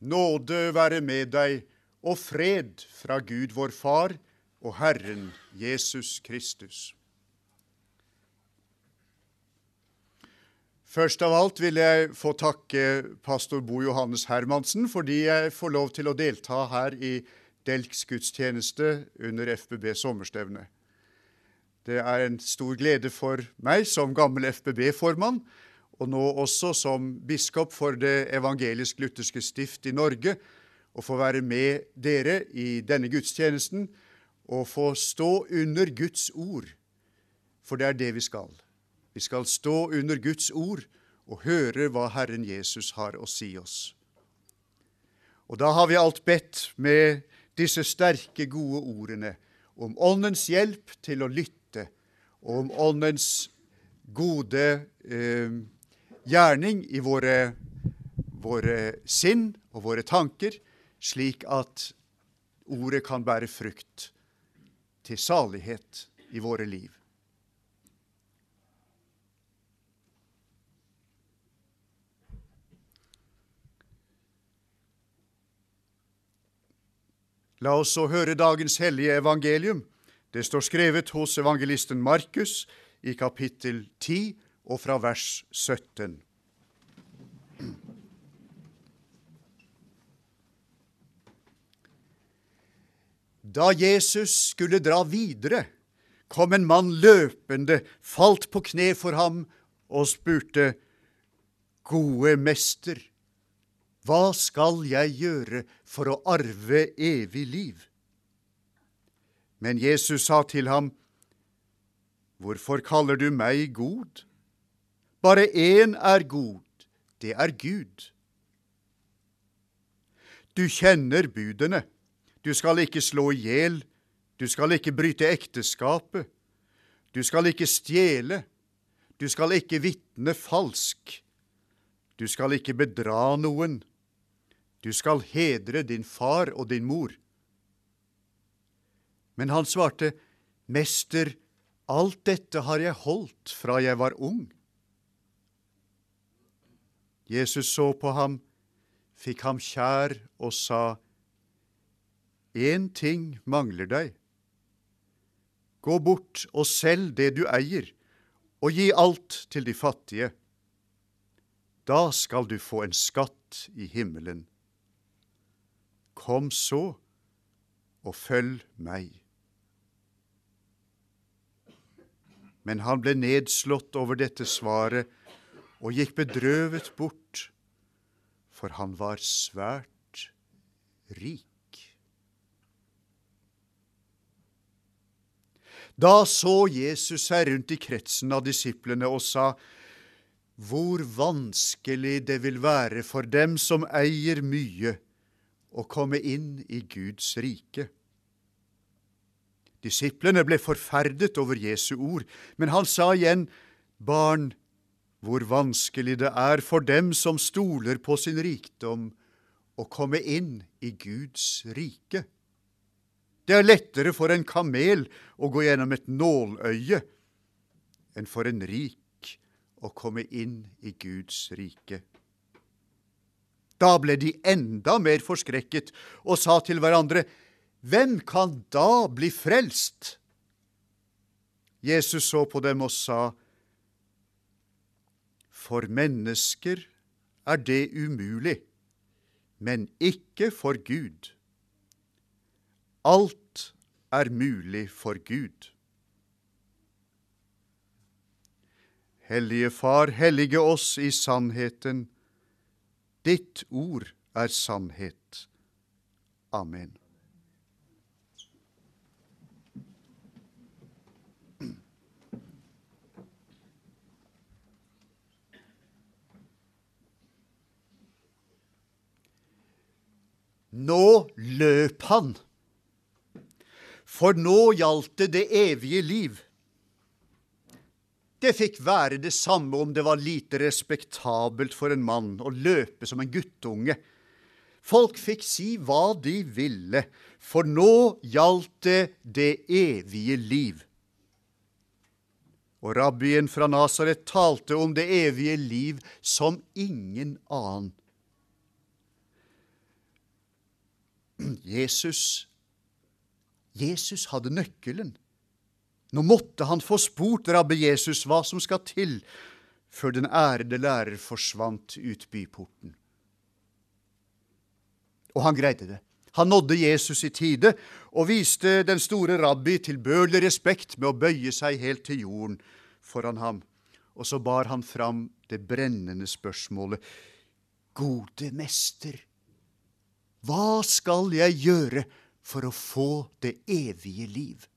Nåde være med deg og fred fra Gud vår Far og Herren Jesus Kristus. Først av alt vil jeg få takke pastor Bo Johannes Hermansen fordi jeg får lov til å delta her i Delks gudstjeneste under FBB sommerstevne. Det er en stor glede for meg som gammel FBB-formann og nå også som biskop for Det evangelisk-lutherske stift i Norge, å få være med dere i denne gudstjenesten og få stå under Guds ord, for det er det vi skal. Vi skal stå under Guds ord og høre hva Herren Jesus har å si oss. Og da har vi alt bedt med disse sterke, gode ordene om Åndens hjelp til å lytte, og om Åndens gode eh, gjerning i våre, våre sinn og våre tanker, slik at ordet kan bære frukt til salighet i våre liv. La oss så høre dagens hellige evangelium. Det står skrevet hos evangelisten Markus i kapittel 10 og fra vers 17. Da Jesus skulle dra videre, kom en mann løpende, falt på kne for ham og spurte, Gode mester, hva skal jeg gjøre for å arve evig liv? Men Jesus sa til ham, Hvorfor kaller du meg god? Bare én er god, det er Gud. Du kjenner budene. Du skal ikke slå i hjel. Du skal ikke bryte ekteskapet. Du skal ikke stjele. Du skal ikke vitne falsk. Du skal ikke bedra noen. Du skal hedre din far og din mor. Men han svarte, Mester, alt dette har jeg holdt fra jeg var ung. Jesus så på ham, fikk ham kjær og sa, Én ting mangler deg. Gå bort og selg det du eier, og gi alt til de fattige. Da skal du få en skatt i himmelen. Kom så og følg meg. Men han ble nedslått over dette svaret og gikk bedrøvet bort, for han var svært rik. Da så Jesus seg rundt i kretsen av disiplene og sa, Hvor vanskelig det vil være for dem som eier mye, å komme inn i Guds rike. Disiplene ble forferdet over Jesu ord, men han sa igjen, Barn, hvor vanskelig det er for dem som stoler på sin rikdom, å komme inn i Guds rike. Det er lettere for en kamel å gå gjennom et nåløye enn for en rik å komme inn i Guds rike. Da ble de enda mer forskrekket og sa til hverandre, Hvem kan da bli frelst? Jesus så på dem og sa, for mennesker er det umulig, men ikke for Gud. Alt er mulig for Gud. Hellige Far, hellige oss i sannheten. Ditt ord er sannhet. Amen. Nå løp han, for nå gjaldt det det evige liv. Det fikk være det samme om det var lite respektabelt for en mann å løpe som en guttunge. Folk fikk si hva de ville, for nå gjaldt det det evige liv. Og rabbien fra Nasaret talte om det evige liv som ingen annen. Jesus Jesus hadde nøkkelen. Nå måtte han få spurt rabbe Jesus hva som skal til før den ærede lærer forsvant ut byporten. Og han greide det. Han nådde Jesus i tide og viste den store rabbi tilbørlig respekt med å bøye seg helt til jorden foran ham. Og så bar han fram det brennende spørsmålet. Gode mester, hva skal jeg gjøre for å få det evige liv?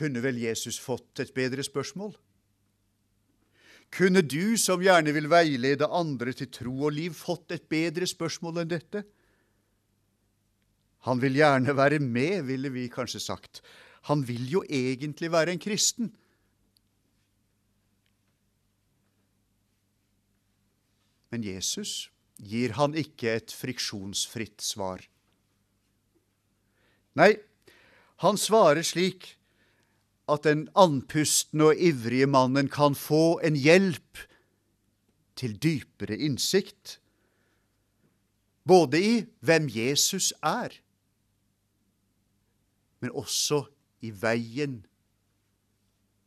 Kunne vel Jesus fått et bedre spørsmål? Kunne du, som gjerne vil veilede andre til tro og liv, fått et bedre spørsmål enn dette? Han vil gjerne være med, ville vi kanskje sagt. Han vil jo egentlig være en kristen. Men Jesus gir han ikke et friksjonsfritt svar. Nei, han svarer slik at den andpustne og ivrige mannen kan få en hjelp til dypere innsikt, både i hvem Jesus er, men også i veien,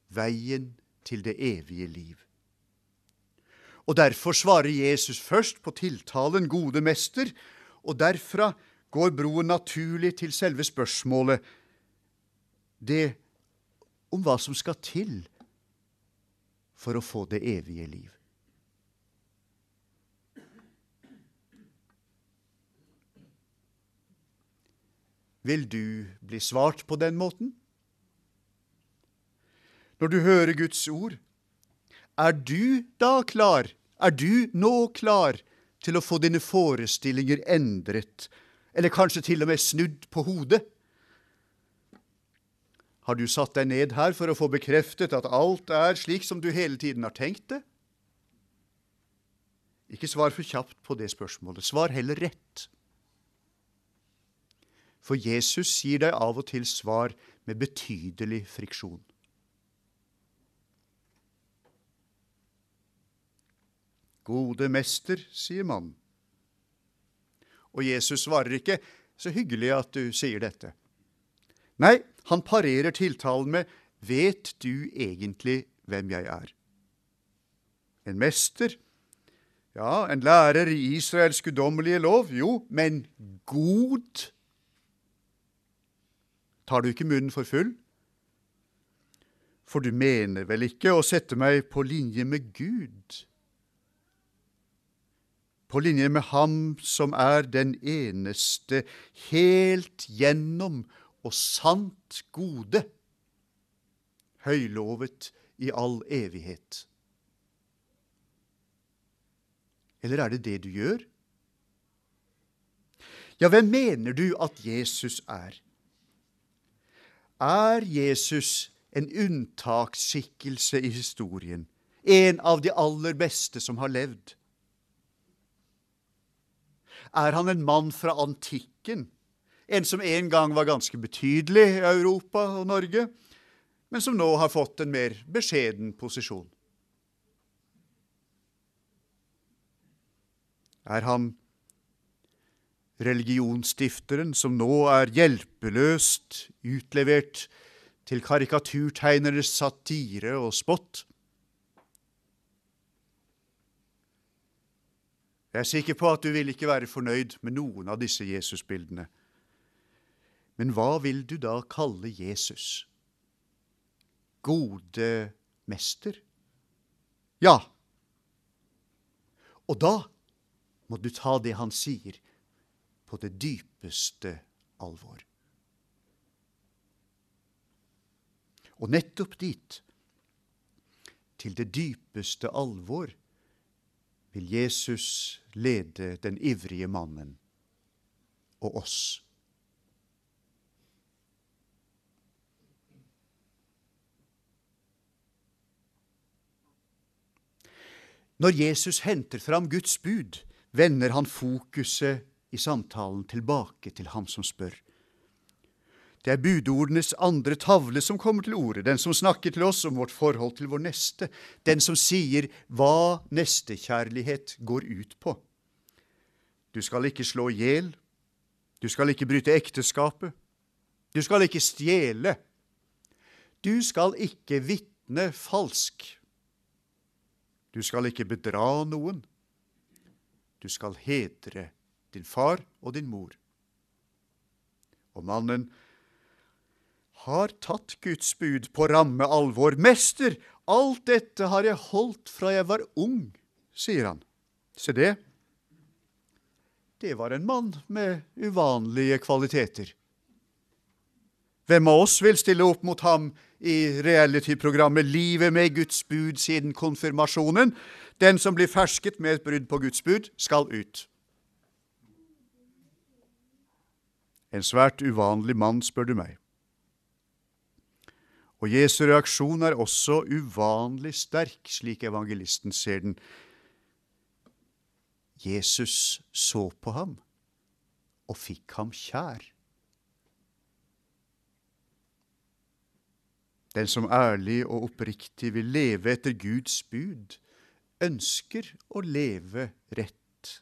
veien til det evige liv. Og Derfor svarer Jesus først på tiltalen 'gode mester', og derfra går broen naturlig til selve spørsmålet, det om hva som skal til for å få det evige liv. Vil du bli svart på den måten? Når du hører Guds ord, er du da klar, er du nå klar til å få dine forestillinger endret, eller kanskje til og med snudd på hodet? Har du satt deg ned her for å få bekreftet at alt er slik som du hele tiden har tenkt det? Ikke svar for kjapt på det spørsmålet. Svar heller rett. For Jesus gir deg av og til svar med betydelig friksjon. Gode mester, sier mannen. Og Jesus svarer ikke, så hyggelig at du sier dette. Nei, han parerer tiltalen med Vet du egentlig hvem jeg er? En mester? Ja, en lærer i Israels guddommelige lov? Jo, men god? Tar du ikke munnen for full? For du mener vel ikke å sette meg på linje med Gud? På linje med Ham som er den eneste, helt gjennom og sant gode, høylovet i all evighet. Eller er det det du gjør? Ja, hvem mener du at Jesus er? Er Jesus en unntaksskikkelse i historien, en av de aller beste som har levd? Er han en mann fra antikken? En som en gang var ganske betydelig i Europa og Norge, men som nå har fått en mer beskjeden posisjon? Er han religionsstifteren som nå er hjelpeløst utlevert til karikaturtegneres satire og spott? Jeg er sikker på at du vil ikke være fornøyd med noen av disse Jesusbildene. Men hva vil du da kalle Jesus? Gode mester? Ja. Og da må du ta det han sier, på det dypeste alvor. Og nettopp dit, til det dypeste alvor, vil Jesus lede den ivrige mannen og oss. Når Jesus henter fram Guds bud, vender han fokuset i samtalen tilbake til ham som spør. Det er budordenes andre tavle som kommer til orde, den som snakker til oss om vårt forhold til vår neste, den som sier hva nestekjærlighet går ut på. Du skal ikke slå i hjel, du skal ikke bryte ekteskapet, du skal ikke stjele, du skal ikke vitne falsk, du skal ikke bedra noen, du skal hedre din far og din mor. Og mannen har tatt Guds bud på ramme alvor. Mester, alt dette har jeg holdt fra jeg var ung, sier han. Se det. Det var en mann med uvanlige kvaliteter. Hvem av oss vil stille opp mot ham i reality-programmet Livet med Guds bud siden konfirmasjonen? Den som blir fersket med et brudd på Guds bud, skal ut. En svært uvanlig mann, spør du meg. Og Jesu reaksjon er også uvanlig sterk, slik evangelisten ser den. Jesus så på ham og fikk ham kjær. Den som ærlig og oppriktig vil leve etter Guds bud, ønsker å leve rett.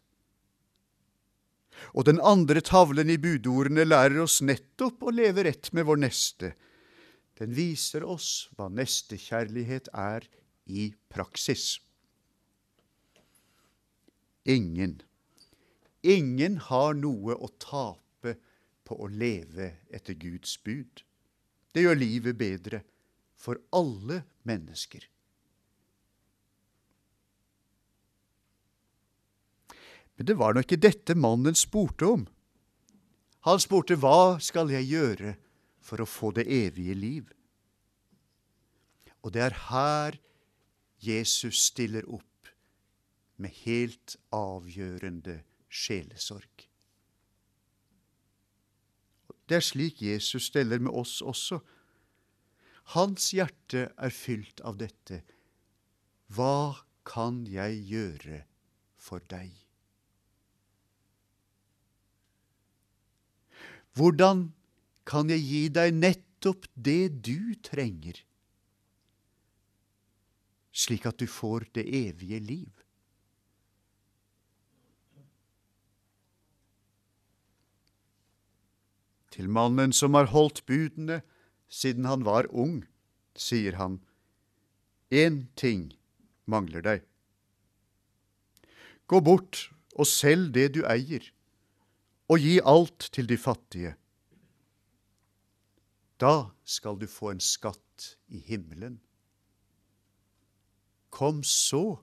Og den andre tavlen i budordene lærer oss nettopp å leve rett med vår neste, den viser oss hva nestekjærlighet er i praksis. Ingen, ingen har noe å tape på å leve etter Guds bud. Det gjør livet bedre for alle mennesker. Men det var nå ikke dette mannen spurte om. Han spurte hva skal jeg gjøre for å få det evige liv. Og det er her Jesus stiller opp med helt avgjørende sjelesorg. Det er slik Jesus steller med oss også. Hans hjerte er fylt av dette. Hva kan jeg gjøre for deg? Hvordan kan jeg gi deg nettopp det du trenger, slik at du får det evige liv. Til mannen som har holdt budene siden han var ung, sier han, én ting mangler deg. Gå bort og selg det du eier, og gi alt til de fattige da skal du få en skatt i himmelen. Kom så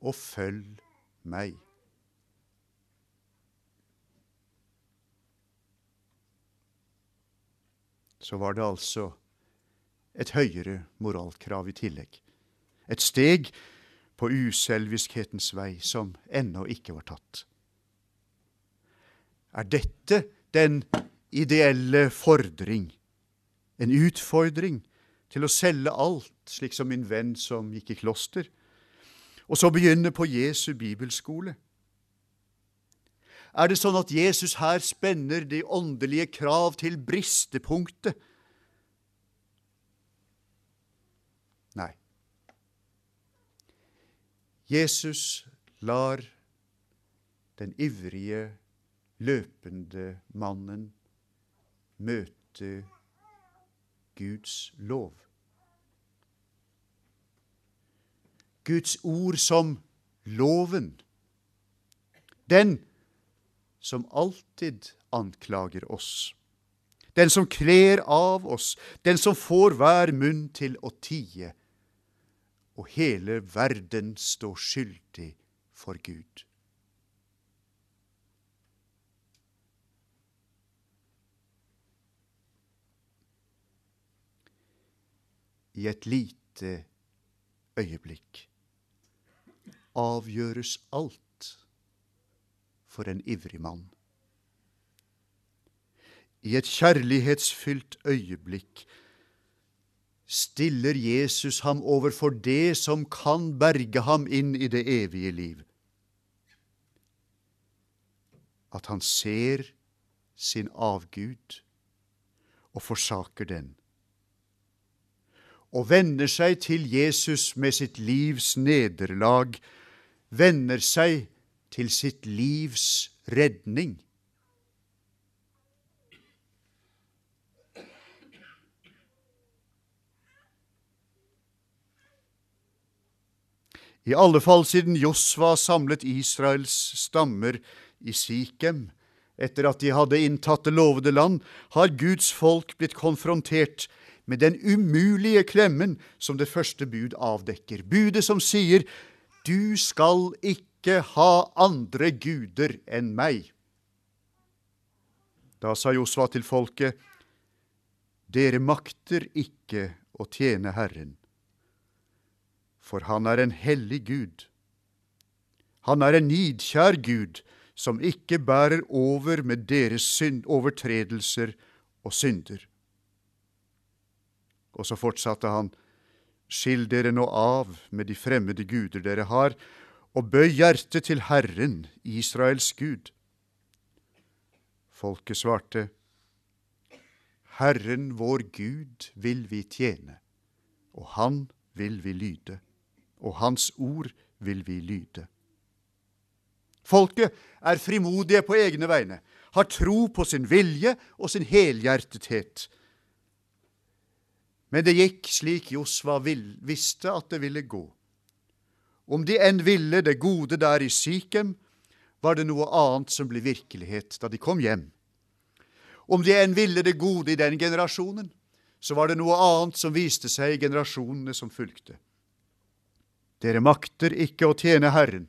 og følg meg. Så var det altså et høyere moralkrav i tillegg. Et steg på uselviskhetens vei som ennå ikke var tatt. Er dette den ideelle fordring en utfordring til å selge alt, slik som min venn som gikk i kloster, og så begynne på Jesu bibelskole? Er det sånn at Jesus her spenner de åndelige krav til bristepunktet? Nei. Jesus lar den ivrige, løpende mannen møte Guds lov. Guds ord som loven. Den som alltid anklager oss. Den som kler av oss, den som får hver munn til å tie. Og hele verden står skyldig for Gud. I et lite øyeblikk avgjøres alt for en ivrig mann. I et kjærlighetsfylt øyeblikk stiller Jesus ham overfor det som kan berge ham inn i det evige liv. At han ser sin avgud og forsaker den. Og vender seg til Jesus med sitt livs nederlag, vender seg til sitt livs redning. I alle fall siden Josva samlet Israels stammer i Sikhem, etter at de hadde inntatt det lovede land, har Guds folk blitt konfrontert med den umulige klemmen som det første bud avdekker. Budet som sier du skal ikke ha andre guder enn meg. Da sa Josva til folket, dere makter ikke å tjene Herren for han er en hellig Gud. Han er en nidkjær Gud som ikke bærer over med deres synd, overtredelser og synder. Og så fortsatte han, skill dere nå av med de fremmede guder dere har, og bøy hjertet til Herren, Israels Gud. Folket svarte, Herren vår Gud vil vi tjene, og Han vil vi lyde og Hans ord vil vi lyde. Folket er frimodige på egne vegne, har tro på sin vilje og sin helhjertethet. Men det gikk slik Josva visste at det ville gå. Om de enn ville det gode der i Sikhem, var det noe annet som ble virkelighet da de kom hjem. Om de enn ville det gode i den generasjonen, så var det noe annet som viste seg i generasjonene som fulgte. Dere makter ikke å tjene Herren,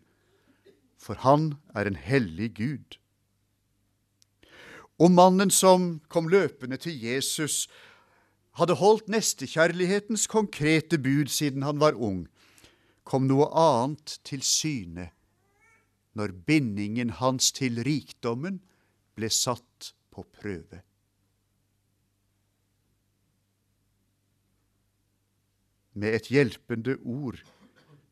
for Han er en hellig Gud. Og mannen som kom løpende til Jesus, hadde holdt nestekjærlighetens konkrete bud siden han var ung, kom noe annet til syne når bindingen hans til rikdommen ble satt på prøve. Med et hjelpende ord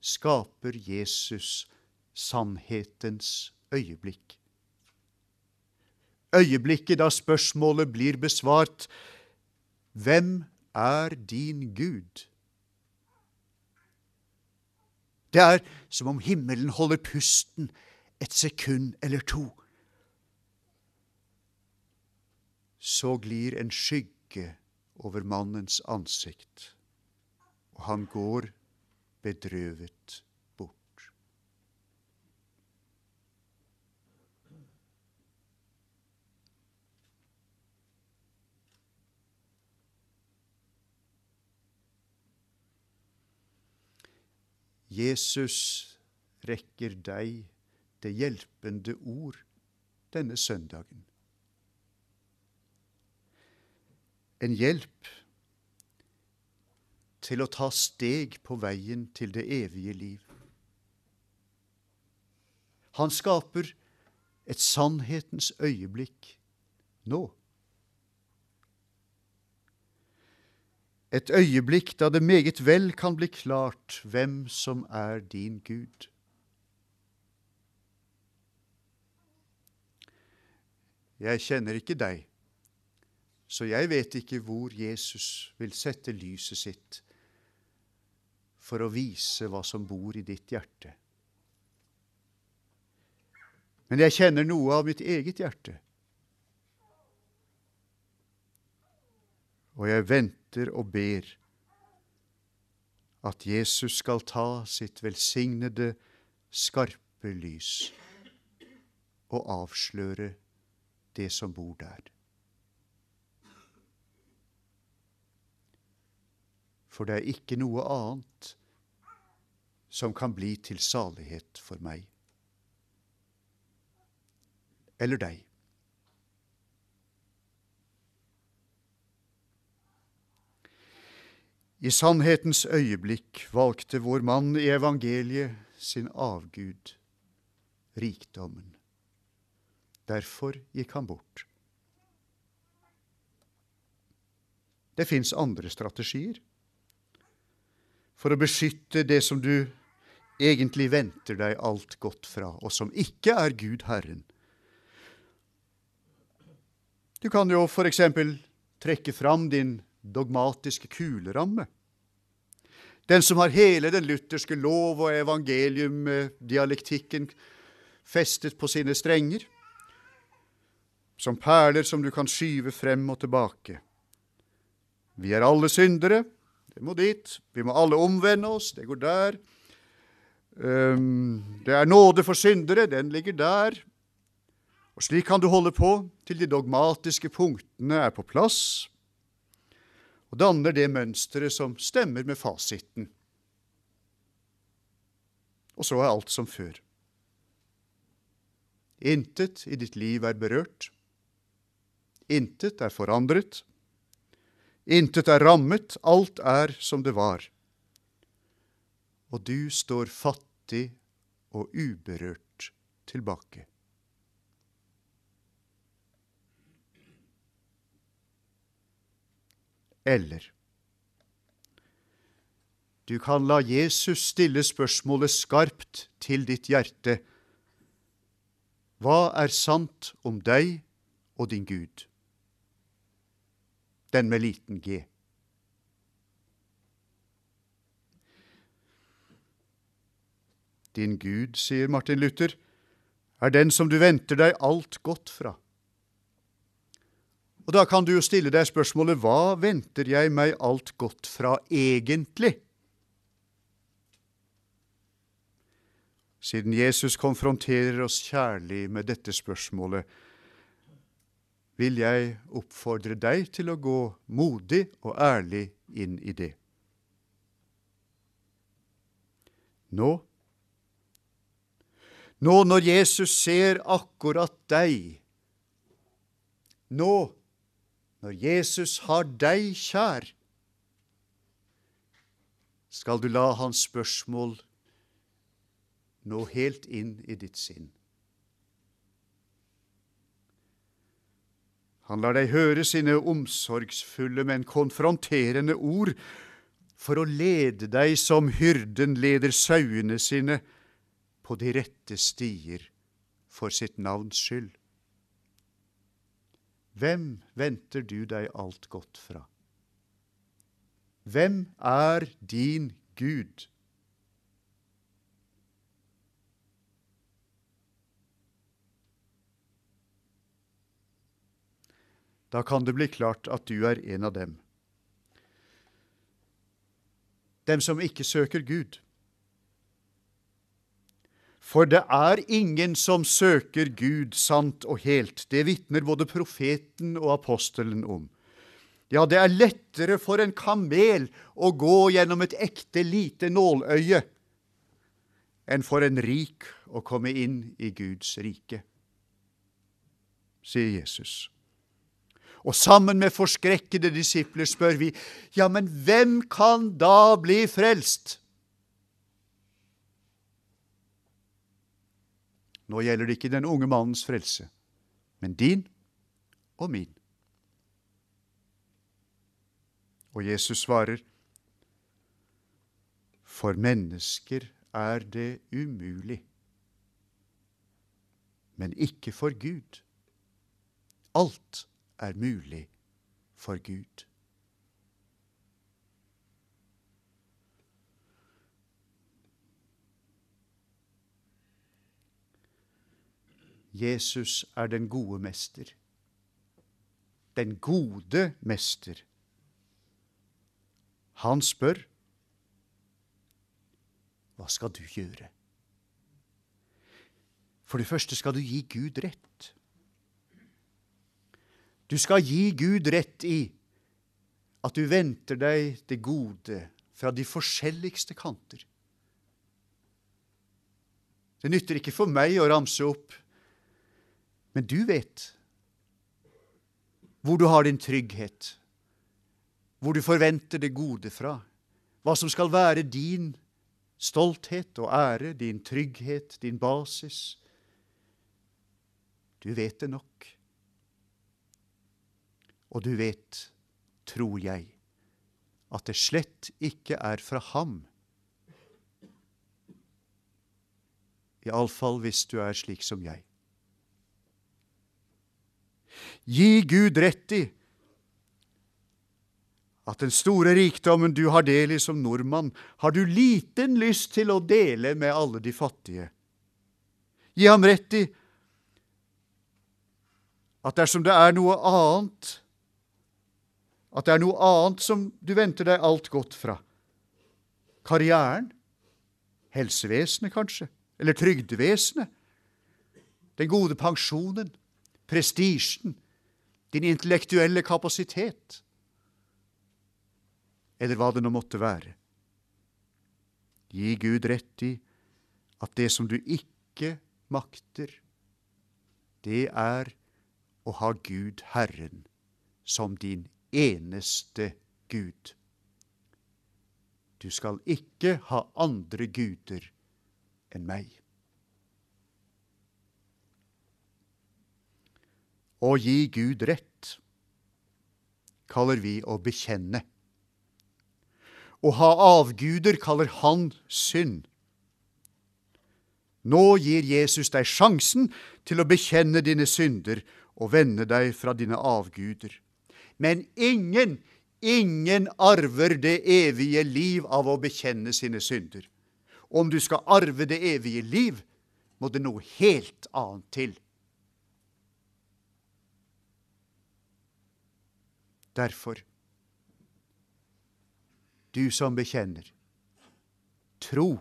skaper Jesus sannhetens øyeblikk. Øyeblikket da spørsmålet blir besvart Hvem er din Gud? Det er som om himmelen holder pusten et sekund eller to. Så glir en skygge over mannens ansikt, og han går bedrøvet bort. Jesus rekker deg det hjelpende ord denne søndagen. En hjelp til å ta steg på veien til det evige liv. Han skaper et sannhetens øyeblikk nå. Et øyeblikk da det meget vel kan bli klart hvem som er din Gud. Jeg kjenner ikke deg, så jeg vet ikke hvor Jesus vil sette lyset sitt for å vise hva som bor i ditt hjerte. Men jeg kjenner noe av mitt eget hjerte. Og jeg venter og ber at Jesus skal ta sitt velsignede, skarpe lys og avsløre det som bor der. For det er ikke noe annet som kan bli til salighet for meg eller deg. I sannhetens øyeblikk valgte vår mann i evangeliet sin avgud, rikdommen. Derfor gikk han bort. Det fins andre strategier for å beskytte det som du egentlig venter deg alt godt fra, og som ikke er Gud Herren. Du kan jo eksempel trekke fram din dogmatiske kuleramme. Den som har hele den lutherske lov og evangelium-dialektikken festet på sine strenger, som perler som du kan skyve frem og tilbake. Vi er alle syndere, det må dit. Vi må alle omvende oss, det går der. Det er nåde for syndere, den ligger der. Og Slik kan du holde på til de dogmatiske punktene er på plass og danner det mønsteret som stemmer med fasiten. Og så er alt som før. Intet i ditt liv er berørt. Intet er forandret. Intet er rammet, alt er som det var. Og du står fattig og uberørt tilbake. Eller du kan la Jesus stille spørsmålet skarpt til ditt hjerte. Hva er sant om deg og din Gud? Den med liten g. Din Gud, sier Martin Luther, er den som du venter deg alt godt fra. Og Da kan du jo stille deg spørsmålet hva venter jeg meg alt godt fra egentlig? Siden Jesus konfronterer oss kjærlig med dette spørsmålet, vil jeg oppfordre deg til å gå modig og ærlig inn i det. Nå, nå når Jesus ser akkurat deg, nå når Jesus har deg kjær, skal du la hans spørsmål nå helt inn i ditt sinn. Han lar deg høre sine omsorgsfulle, men konfronterende ord for å lede deg som hyrden leder sauene sine på de rette stier for sitt navns skyld. Hvem venter du deg alt godt fra? Hvem er din Gud? Da kan det bli klart at du er en av dem. Dem som ikke søker Gud. For det er ingen som søker Gud sant og helt. Det vitner både profeten og apostelen om. Ja, det er lettere for en kamel å gå gjennom et ekte lite nåløye enn for en rik å komme inn i Guds rike, sier Jesus. Og sammen med forskrekkede disipler spør vi, ja, men hvem kan da bli frelst? Nå gjelder det ikke den unge mannens frelse, men din og min. Og Jesus svarer, For mennesker er det umulig, men ikke for Gud. Alt er mulig for Gud. Jesus er den gode mester. Den gode mester. Han spør, hva skal du gjøre? For det første skal du gi Gud rett. Du skal gi Gud rett i at du venter deg det gode fra de forskjelligste kanter. Det nytter ikke for meg å ramse opp men du vet hvor du har din trygghet, hvor du forventer det gode fra, hva som skal være din stolthet og ære, din trygghet, din basis. Du vet det nok. Og du vet, tror jeg, at det slett ikke er fra ham. Iallfall hvis du er slik som jeg. Gi Gud rett i at den store rikdommen du har del i som nordmann, har du liten lyst til å dele med alle de fattige. Gi ham rett i at dersom det er noe annet, at det er noe annet som du venter deg alt godt fra, karrieren, helsevesenet kanskje, eller trygdevesenet, den gode pensjonen, prestisjen, din intellektuelle kapasitet, eller hva det nå måtte være. Gi Gud rett i at det som du ikke makter, det er å ha Gud Herren som din eneste Gud. Du skal ikke ha andre guder enn meg. Å gi Gud rett kaller vi å bekjenne. Å ha avguder kaller han synd. Nå gir Jesus deg sjansen til å bekjenne dine synder og vende deg fra dine avguder. Men ingen, ingen arver det evige liv av å bekjenne sine synder. Om du skal arve det evige liv, må det noe helt annet til. Derfor, du som bekjenner, tro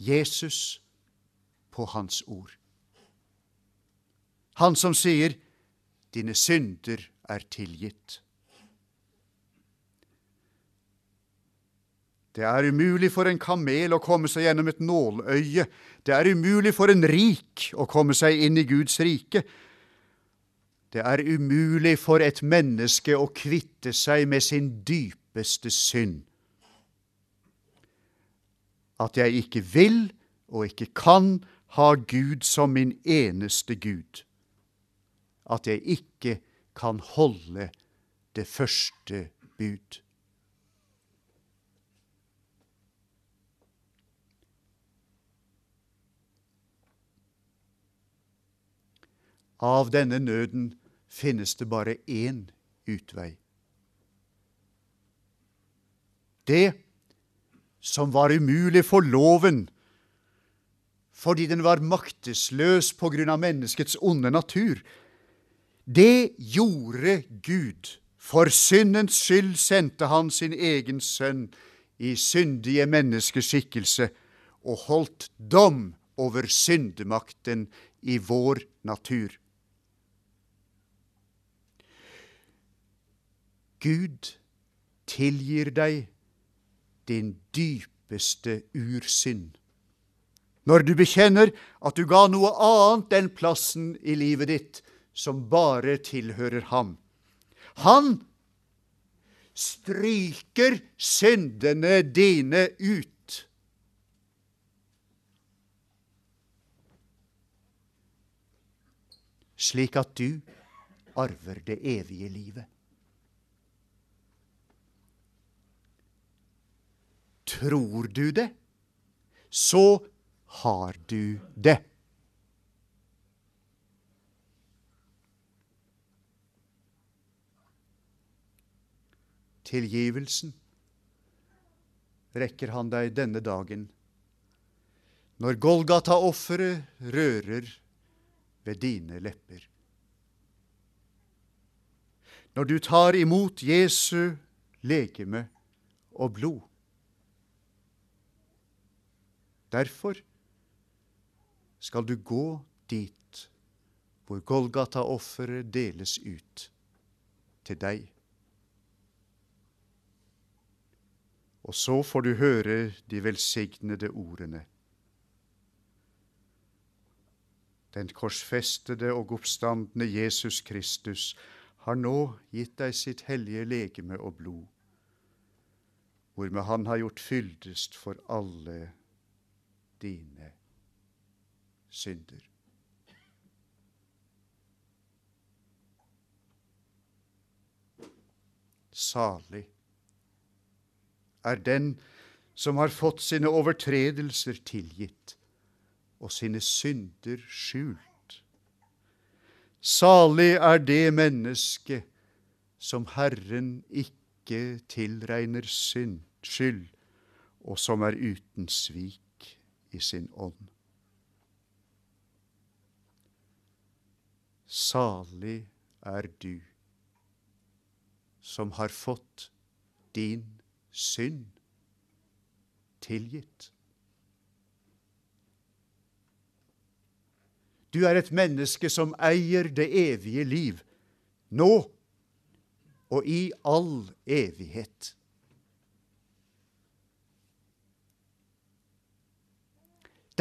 Jesus på Hans ord. Han som sier, 'Dine synder er tilgitt'. Det er umulig for en kamel å komme seg gjennom et nåløye. Det er umulig for en rik å komme seg inn i Guds rike. Det er umulig for et menneske å kvitte seg med sin dypeste synd. At jeg ikke vil og ikke kan ha Gud som min eneste Gud. At jeg ikke kan holde det første bud. Av denne nøden finnes det bare én utvei. Det som var umulig for loven fordi den var maktesløs på grunn av menneskets onde natur, det gjorde Gud. For syndens skyld sendte han sin egen sønn i syndige menneskeskikkelse og holdt dom over syndemakten i vår natur. Gud tilgir deg din dypeste ursynd. Når du bekjenner at du ga noe annet enn plassen i livet ditt som bare tilhører ham. Han stryker syndene dine ut. Slik at du arver det evige livet. Tror du det, så har du det. Tilgivelsen rekker han deg denne dagen, når Golgata-offeret rører ved dine lepper. Når du tar imot Jesu legeme og blod. Derfor skal du gå dit hvor Golgata-offeret deles ut til deg. Og så får du høre de velsignede ordene. Den korsfestede og oppstandende Jesus Kristus har nå gitt deg sitt hellige legeme og blod, hvormed Han har gjort fyldest for alle dine synder. Salig er den som har fått sine overtredelser tilgitt og sine synder skjult. Salig er det menneske som Herren ikke tilregner synd, skyld, og som er uten svik i sin ånd. Salig er du som har fått din synd tilgitt. Du er et menneske som eier det evige liv, nå og i all evighet.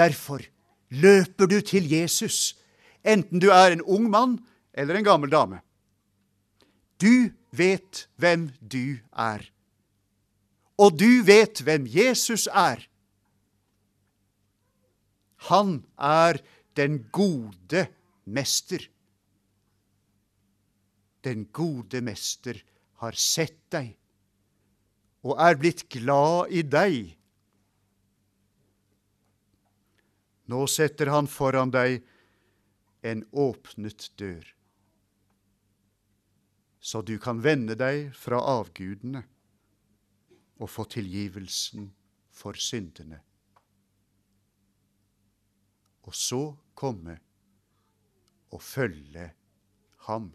Derfor løper du til Jesus, enten du er en ung mann eller en gammel dame. Du vet hvem du er. Og du vet hvem Jesus er. Han er den gode mester. Den gode mester har sett deg og er blitt glad i deg. Nå setter han foran deg en åpnet dør, så du kan vende deg fra avgudene og få tilgivelsen for syndene og så komme og følge ham.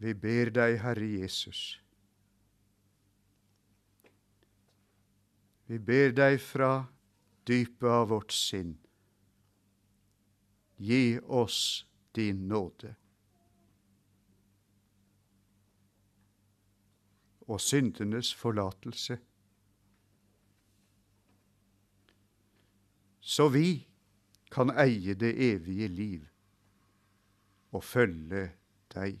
Vi ber deg, Herre Jesus. Vi ber deg fra dypet av vårt sinn gi oss din nåde. Og syndenes forlatelse. Så vi kan eie det evige liv og følge deg.